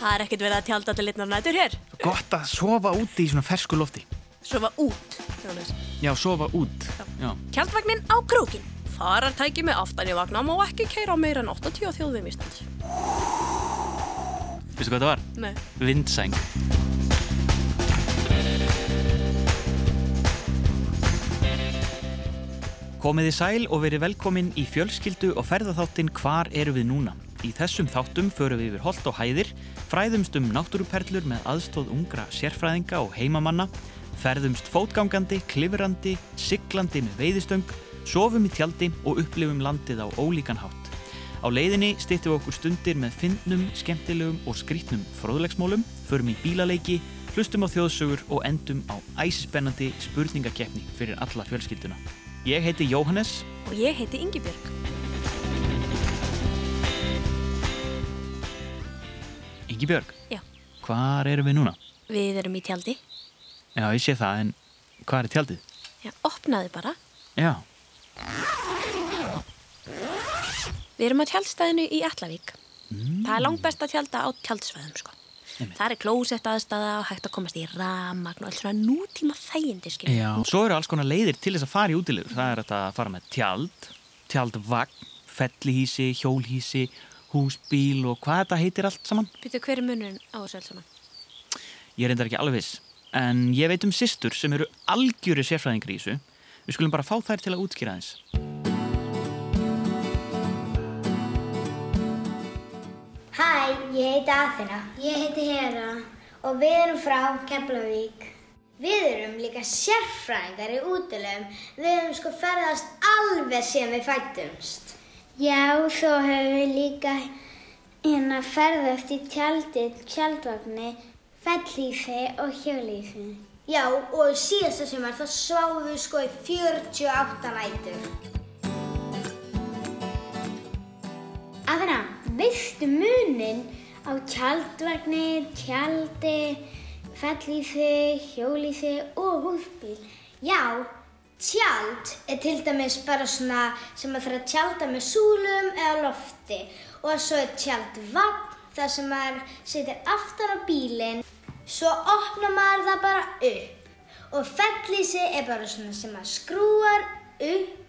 Það er ekkert verið að tjálta til litnar nætur hér. Gott að sofa úti í svona fersku lofti. Sofa út, Jónas. Já, sofa út. Já. Tjaldvagnin á krúkin. Farartæki með aftan í vagna má ekki keira á meira en 80 þjóðum Íslands. Veistu hvað það var? Nei. Vindsæng. Komiði sæl og verið velkomin í fjölskyldu og ferðaþáttin Hvar eru við núna? Í þessum þáttum förum við yfir holt og hæðir, fræðumst um náttúruperlur með aðstóð ungra sérfræðinga og heimamanna, ferðumst fótgangandi, klifrandi, siglandi með veiðistöng, sofum í tjaldi og upplifum landið á ólíkan hátt. Á leiðinni stýttum við okkur stundir með fyndnum, skemmtilegum og skrítnum fróðlegsmólum, förum í bílaleiki, hlustum á þjóðsögur og endum á æsispennandi spurningakeppni fyrir alla fjölskylduna. Ég heiti Jóhannes Og ég heiti Ingibjörg. Ingi Björg. Já. Hvar erum við núna? Við erum í tjaldi. Já, ég sé það, en hvað er tjaldið? Já, opnaði bara. Já, Við erum á tjaldstæðinu í Allavík. Það er langt best að tjalda á tjaldsvæðum, sko. Einmitt. Það er klósett aðstæða og hægt að komast í ramagn og alls svona nútíma þægindi, skilja. já. Svo eru alls konar leiðir til þess að fara í útilegur. Það er að fara með tjald, tjaldvagn, fellihísi, hjólhísi, húsbíl og hvað þetta heitir allt saman. Býtu, hver er munurinn á þessu alls saman? Ég reyndar ekki alveg viss. En ég veit um systur sem eru algjöru sérfræðingri í þessu. Við skulum bara fá þær til að útskýra þess. Hæ, ég heiti Aþena. Ég heiti Hera. Og við erum frá Keflavík. Við erum líka sérfræðingar í útilegum. Við erum sko ferðast alveg sem við fættumst. Já, svo höfum við líka hérna ferðast í tjaldið, tjaldvagni, fellífi og hjólífi. Já, og síðasta sumar þá sváum við sko í 48 nætur. Aðra, veistu munin á tjaldvagni, tjaldi, fellífi, hjólífi og húsbíl? Já, tjald er til dæmis bara svona sem að fyrir að tjalda með súlum eða lofti og svo er tjaldvagn þar sem maður setur aftan á bílinn svo opnar maður það bara upp og fellísi er bara svona sem maður skrúar upp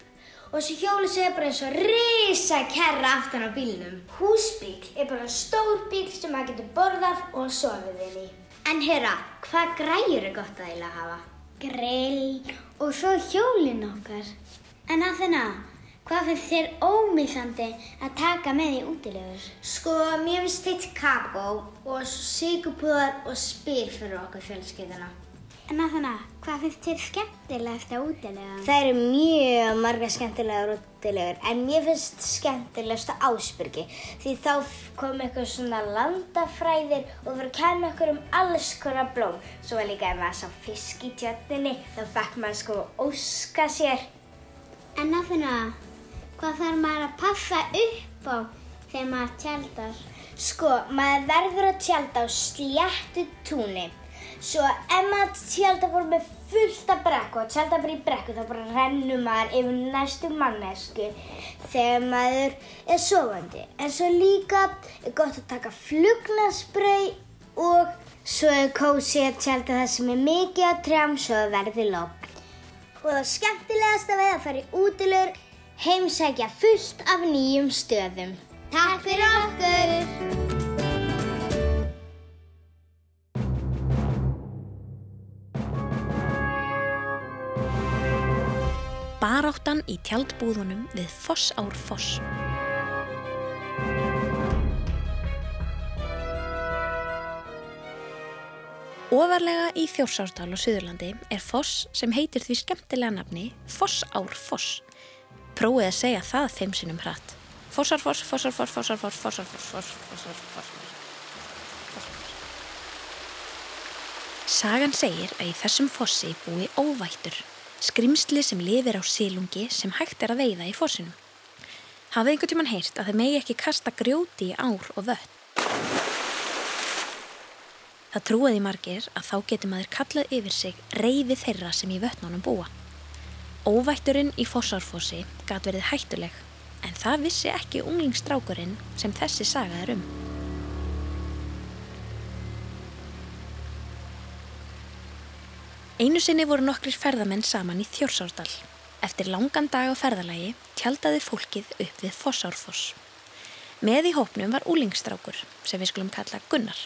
og þessi hjólísi er bara eins og risa kerra aftan á bílnum. Húsbíl er bara stór bíl sem maður getur borðað og sofið inn í. En herra, hvað græjur er gott að eiginlega hafa? Grill og svo hjólinn okkar. En að þennan, hvað finnst þér ómissandi að taka með í útilegur? Sko, mér finnst þitt kakó og sigupúðar og spyr fyrir okkur fjölskylduna. En að þannig, hvað finnst þér skemmtilegast að útilega? Það eru mjög marga skemmtilegar útilegur, en mér finnst skemmtilegast að ásbyrgi. Því þá kom eitthvað svona landafræðir og það var að kenna okkur um alls konar blóm. Svo var líka ef maður sá fisk í tjötninni, þá fekk maður sko óska sér. En að þannig, hvað þarf maður að passa upp á þegar maður tjaldar? Sko, maður verður að tjalda á sléttu túni. Svo ef maður tjálta bara með fullt af brekku og tjálta bara í brekku þá bara rennur maður yfir næstu mannesku þegar maður er sofandi. En svo líka er gott að taka flugnaspray og svo er kósi að tjálta það sem er mikið á trjám svo það verði logg. Og það skemmtilegasta við að fara í útilegur heimsækja fullt af nýjum stöðum. Takk fyrir okkur! Baráttan í tjaldbúðunum við Fossár Foss. Ofarlega í Þjórsárdal og Suðurlandi er foss sem heitir því skemmtilega nafni Fossár Foss. Prófið að segja það þeim sinnum hratt. Fossár Foss, Fossár Foss, Fossár Foss, Fossár Foss, Fossár Foss. Sagan segir að í þessum fossi búi óvættur, skrimsli sem lifir á sílungi sem hægt er að veiða í fossinum. Hafið einhvern tíman heyrt að þeir megi ekki kasta grjóti í ár og vött. Það trúiði margir að þá getur maður kallað yfir sig reyði þeirra sem í vötnunum búa. Óvætturinn í fossárfossi gat verið hættuleg, en það vissi ekki unglingstrákurinn sem þessi saga er um. Einu sinni voru nokkrir ferðamenn saman í Þjórsárdal. Eftir langan dag á ferðalagi tjaldaði fólkið upp við Fossárfoss. Með í hópnum var úlingstrákur sem við skulum kalla Gunnar.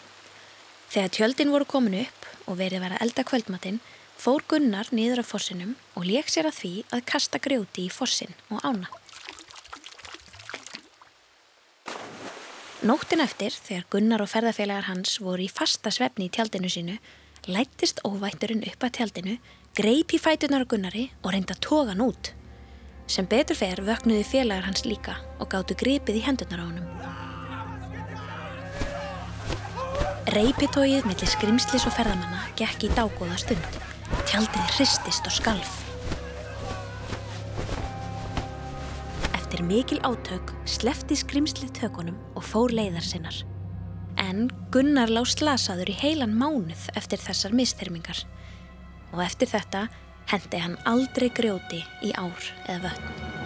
Þegar tjöldin voru komin upp og verið vera elda kvöldmatinn fór Gunnar niður á fossinum og leik sér að því að kasta grjóti í fossin og ána. Nóttin eftir, þegar Gunnar og ferðarfélagar hans voru í fasta svefni í tjaldinu sínu, lættist óvætturinn upp að tjaldinu, greip í fætunar á Gunnari og reynda hann út. Sem betur fer vöknuði félagar hans líka og gáttu gripið í hendunar á honum. Reipitóið millir skrimslis og ferðamanna gekk í dágóða stund. Tjaldið hristist og skalf. Eftir mikil átök slefti skrimslið tökunum og fór leiðar sinnar. En Gunnar lág slasaður í heilan mánuð eftir þessar misthermingar. Og eftir þetta hendi hann aldrei grjóti í ár eða vötn.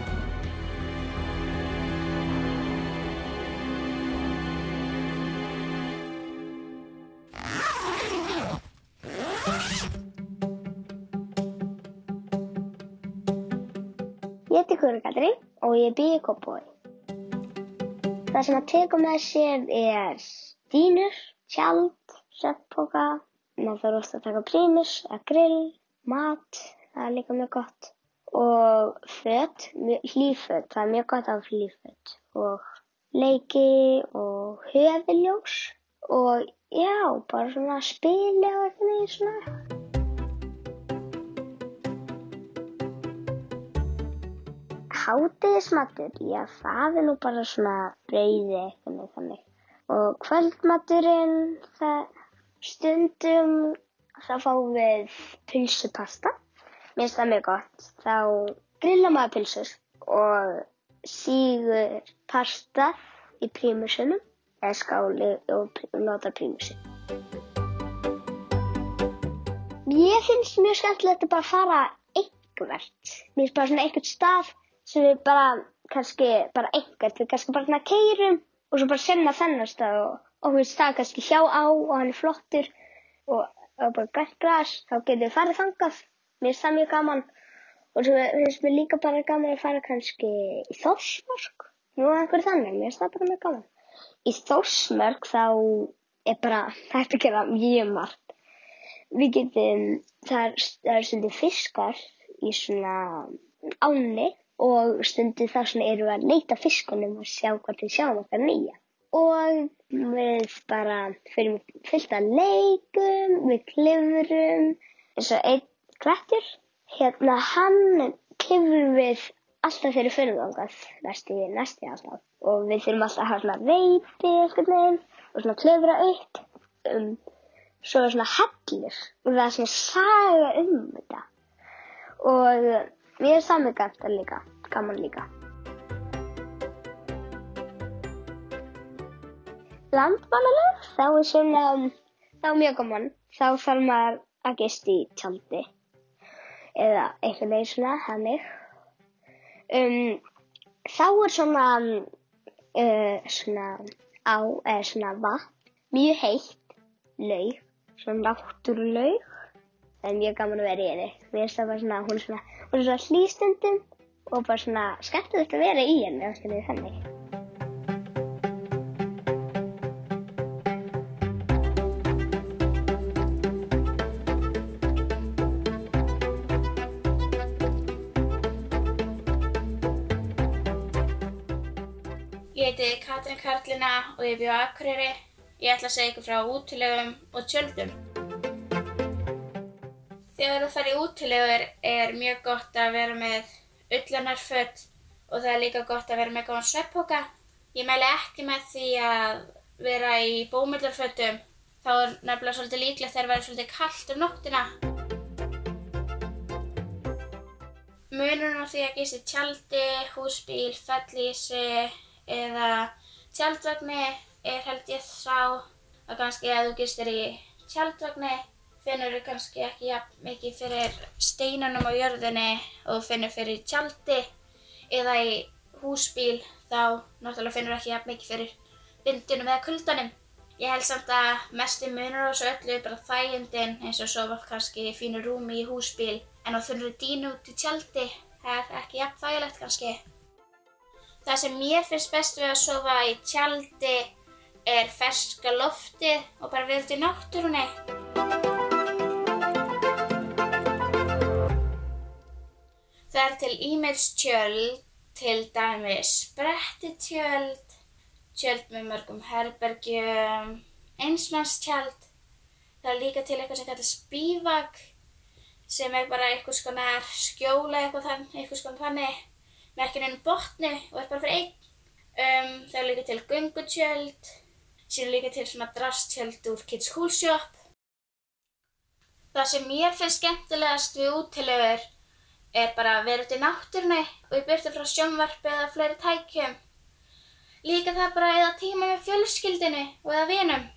Ég heiti Kurgatri og ég býð í Kópói. Það sem að teka með sér er dýnur, tjald, söppóka, maður þarf ofta að taka prímus, að grill, mat, það er líka mjög gott. Og fött, hlýfött, það er mjög gott af hlýfött. Og leiki og höfuljós og já, bara svona spili og eitthvað svona. Hádegismatur, já það er nú bara svona brauði eitthvað með þannig. Og kvöldmaturinn, það stundum, þá fáum við pulsupasta. Mér finnst það mjög gott. Þá grilla maður pulsur og sígur pasta í prímusunum eða skáli og nota prímusin. Mér finnst mjög skemmtilegt að bara fara einhvert. Mér finnst bara svona einhvert stað sem við bara, kannski bara einhvert, við kannski bara keirum og svo bara senna þennan stað og okkur stað kannski hjá á og hann er flottur og, og bara grænt græs, þá getum við farið þangað. Mér finnst það mjög gaman og svo finnst mér líka bara gaman að fara kannski í Þórsmörk. Nú er einhver þannig, mér finnst það bara mjög gaman. Í Þórsmörk þá er bara hægt að gera mjög margt. Við getum, það er, það er stundið fiskar í svona áni og stundið þá svona erum við að leita fiskunum og sjá hvort við sjáum okkar nýja. Og við bara fyrir fyllt að leikum, við klifurum, eins og einn klættur, hérna hann klifur við alltaf fyrir fyrirvangað, næstu við næstu alltaf. Og við þurfum alltaf að hafa svona veiti eitthvað neginn og svona klifra upp. Um, svo svona hellir og það er svona saga um þetta. Og Mér er það mjög gaman líka, gaman líka. Landmannaleg, þá er svona, þá er mjög gaman. Þá þarf maður að gist í tjaldi eða eitthvað neins svona, hannig. Um, þá er svona, uh, svona á, eða svona vatn, mjög heitt, laug, svona náttúrulaug. Það er mjög gaman að vera í henni. Mér finnst það bara svona, hún er svona, hún er svona hlýstundum og bara svona skemmtilegt að vera í henni, þá skiljið þannig. Ég heiti Katrin Karlina og ég bjóð á Akureyri. Ég ætla að segja ykkur frá útilegum og tjöldum. Þegar þú fær í útilegur er mjög gott að vera með ullanarföt og það er líka gott að vera með góðan sveppoka. Ég mæli ekki með því að vera í bómullarfötum. Þá er nefnilega svolítið líklegt þegar það verður svolítið kallt um nóttina. Munurinn á því að í tjaldi, húsbíl, fellísi eða tjaldvagni er held ég sá að kannski að þú gistir í tjaldvagni finnur þú kannski ekki jafn mikið fyrir steinunum á jörðinni og finnur fyrir tjaldi eða í húsbíl þá náttúrulega finnur þú ekki jafn mikið fyrir vindunum eða kuldanum. Ég held samt að mesti munur á þessu öllu er bara þægindin eins og sofa kannski í fínu rúmi í húsbíl en á þunru dínu út í tjaldi. Það er ekki jafn þægilegt kannski. Það sem mér finnst best við að sofa í tjaldi er ferska loftið og bara vera út í náttúrunni. Það er til e-mails tjöld, til dæmis sprettitjöld, tjöld með mörgum herbergjum, einsmannstjöld. Það er líka til eitthvað sem kallast bívak sem er bara einhvers konar skjóla eitthvað þann, einhvers konar þannig með ekki neina botni og er bara fyrir einn. Um, það er líka til gungutjöld, síðan líka til svona drasttjöld úr Kids Cool Shop. Það sem mér finnst skemmtilegast við útilegur er bara að vera út í náttúrunni og í byrtu frá sjónvarpi eða fleiri tækjum. Líka það bara eða tíma með fjölskyldinu og eða vinum.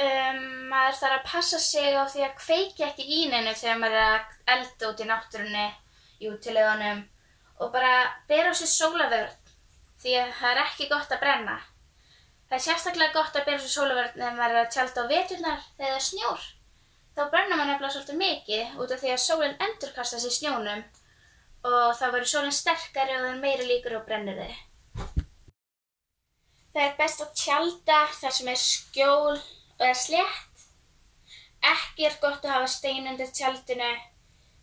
Um, maður þarf að passa sig á því að kveiki ekki í neinu þegar maður er að elda út í náttúrunni í útilegunum og bara bera á sér sólavörð því að það er ekki gott að brenna. Það er sérstaklega gott að bera á sér sólavörð þegar maður er að tjálta á veturnar þegar það er snjór. Þá brenna maður nefnilega svolítið mikið út af því að sólinn endurkasta sér snjónum og þá verður sólinn sterkari og það er meiri líkur og brennir þið. Það er best að tjálta þar sem er skjól og er slétt. Ekki er gott að hafa stein undir tjaldinu,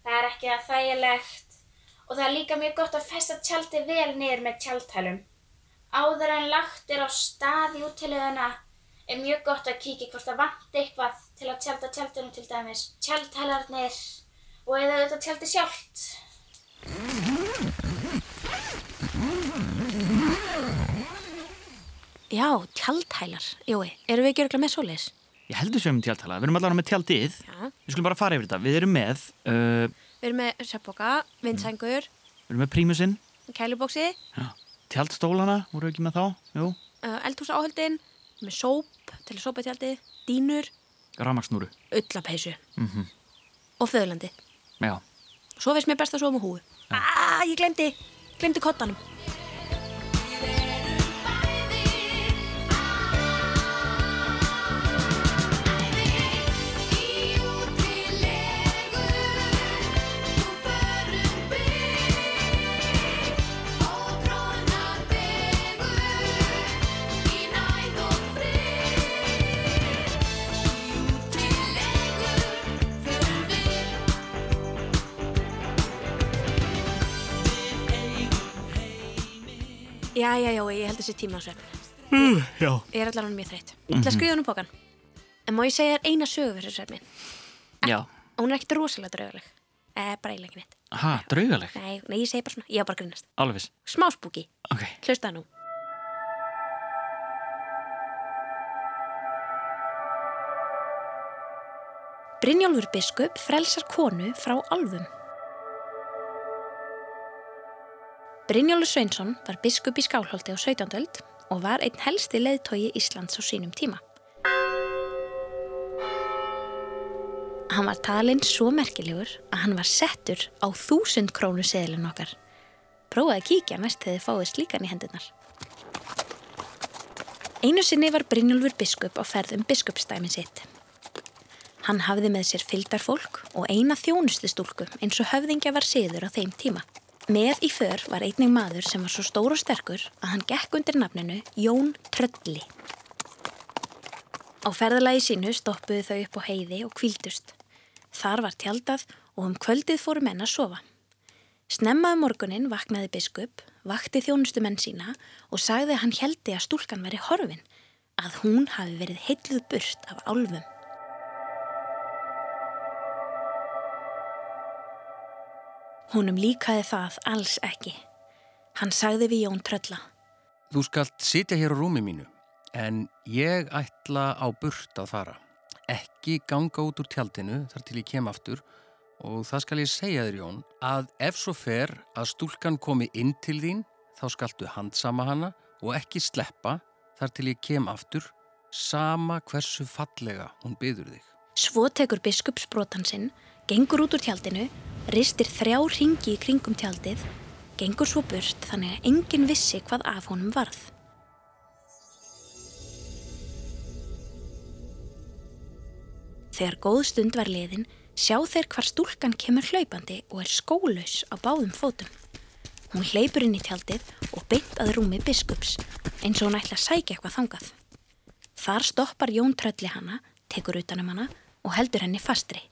það er ekki það þægilegt og það er líka mjög gott að festa tjaldi vel niður með tjaldhælum. Áður en lagt er á stað í útileguna er mjög gott að kíkja hvort það vanti eitthvað til að tjálta tjaldinu til dæmis. Tjaldhælarnir og eða þetta tjaldi sjálft. Já, tjaldhælar. Jói, eru við ekki örgulega með svoleiðis? Ég heldur sem um tjaldtala, við erum allavega með tjaldið. Já. Við skulum bara fara yfir þetta, við erum með uh, Við erum með söpboka, vindsængur, Við erum með prímusinn, kælubóksi, já, tjaldstólana voru við ekki með þá, jú, uh, eldhúsáhöldin, með sóp til að sópa tjaldið, dínur, ramagsnúru ullapeysu mm og föðlandi. Já, Svo veist mér best að sofa með húu. Ah, ég glemdi, glemdi kottanum. Já, já, já, ég held þessi tíma á svepp. já Ég er allavega mjög þreytt. Ég ætla að skrifa hann um bókan. En má ég segja þér eina sögu fyrir svefni? Já, Hún er ekkert rosalega draugaleg. Eh, bara eiginlega ekki neitt. ha, draugaleg, Nei, nei, ég segi bara svona. Ég á bara að grínast. alveg Smá spúki. Ok, Hlusta nú. Brynjólfur biskup frelsar konu frá álfum. Brynjólfur Sveinsson var biskup í Skálholti á 17. öld og var einn helsti leiðtogi Íslands á sínum tíma. Hann var talinn svo merkilegur að hann var settur á þúsund krónu seðlun okkar. Prófaði að kíkja næst þegar þið fáið slíkan í hendunar. Einu sinni var Brynjólfur biskup á ferðum biskupstæmi sitt. Hann hafði með sér fylgdarfólk og eina þjónustustúlku eins og höfðingja var siður á þeim tíma. Með í för var einnig maður sem var svo stór og sterkur að hann gekk undir nafninu Jón Trölli. Á ferðalagi sínu stoppuðu þau upp á heiði og kvíldust. Þar var tjaldað og um kvöldið fóru menn að sofa. Snemmaði morgunin vaknaði biskup, vakti þjónustu menn sína og sagði að hann heldi að stúlkan veri horfin, að hún hafi verið heitluð burt af álfum. Húnum líkaði það alls ekki. Hann sagði við Jón Trölla. Þú skalt sitja hér á rúmi mínu, en ég ætla á burt að fara. Ekki ganga út úr tjaldinu þar til ég kem aftur og það skal ég segja þér Jón að ef svo fer að stúlkan komi inn til þín þá skaltu handsama hana og ekki sleppa þar til ég kem aftur sama hversu fallega hún byður þig. Svo tekur biskup sprótan sinn, gengur út úr tjaldinu, ristir þrjá ringi í kringum tjaldið, gengur svo burt þannig að enginn vissi hvað af honum varð. Þegar góð stund var liðin, sjá þeir hvar stúlkan kemur hlaupandi og er skólaus á báðum fótum. Hún hleypur inn í tjaldið og beint að rúmi biskups, eins og hún ætla að sækja eitthvað þangað. Þar stoppar Jón trölli hana, tekur utanum hana og heldur henni fastri.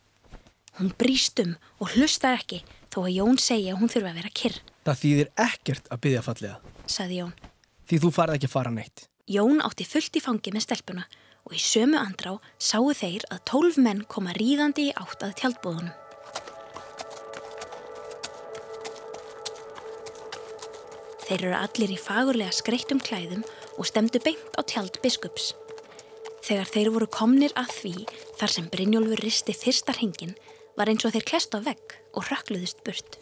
Hún brýst um og hlustar ekki þó að Jón segja að hún þurfa að vera kyrr, Það þýðir ekkert að byggja fallega, saði Jón. því þú farið ekki að fara neitt. Jón átti fullt í fangi með stelpuna og í sömu andrá sáu þeir að tólf menn koma ríðandi í átt að tjaldbúðunum. Þeir eru allir í fagurlega skreittum klæðum og stemdu beint á tjald biskups. Þegar þeir voru komnir að því þar sem Brynjólfur risti fyrsta hringin var eins og þeir klest á vegg og rökkluðust burt.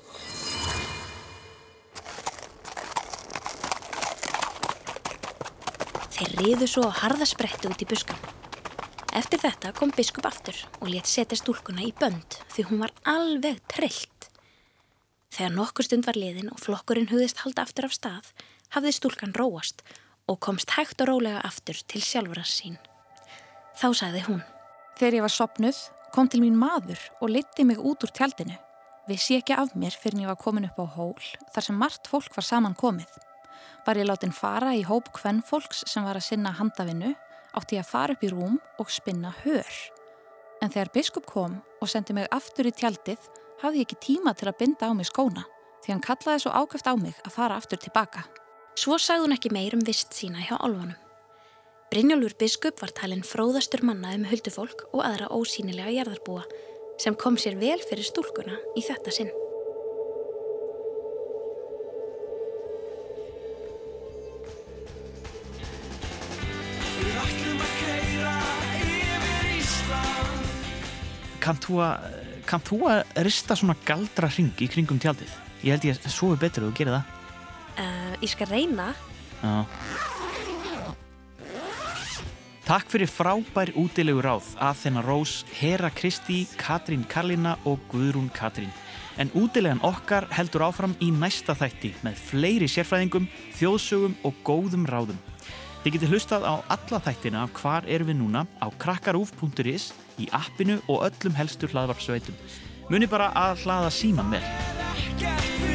Þeir riðu svo á harðaspretti út í buskan. Eftir þetta kom biskup aftur og let setja stúlkuna í bönd því hún var alveg trillt. Þegar nokkur stund var liðin og flokkurinn hugðist halda aftur af stað, hafði stúlkan róast og komst hægt og rólega aftur til sjálfurars sín. Þá sagði hún, Þegar ég var sopnuð kom til mín maður og liti mig út úr tjaldinu. Vissi ekki af mér fyrir en ég var komin upp á hól þar sem margt fólk var saman komið. Var ég látin fara í hóp kvennfólks sem var að sinna handavinnu, átti ég að fara upp í rúm og spinna hör. En þegar biskup kom og sendi mig aftur í tjaldið, hafði ég ekki tíma til að binda á mig skóna, því hann kallaði svo ákvæft á mig að fara aftur tilbaka. Svo sagði hún ekki meir um vist sína hjá álfanum. Brynjólfur biskup var talinn fróðastur manna um huldufólk og aðra ósýnilega jarðarbúa sem kom sér vel fyrir stúlkuna í þetta sinn. Kannt þú að, kannt þú að rista svona galdra hring í kringum tjaldið? Ég held ég að sofi betur ef þú gerir það. Uh, ég skal reyna. Já. Takk fyrir frábær útilegu ráð að þennar Rós, Hera Kristi, Katrín Karlina og Guðrún Katrín. En útilegan okkar heldur áfram í næsta þætti með fleiri sérfræðingum, þjóðsögum og góðum ráðum. Þið getur hlustað á alla þættina af hvar erum við núna á krakkarúf.is, í appinu og öllum helstu hlaðvarpsveitum. Muni bara að hlaða síman vel.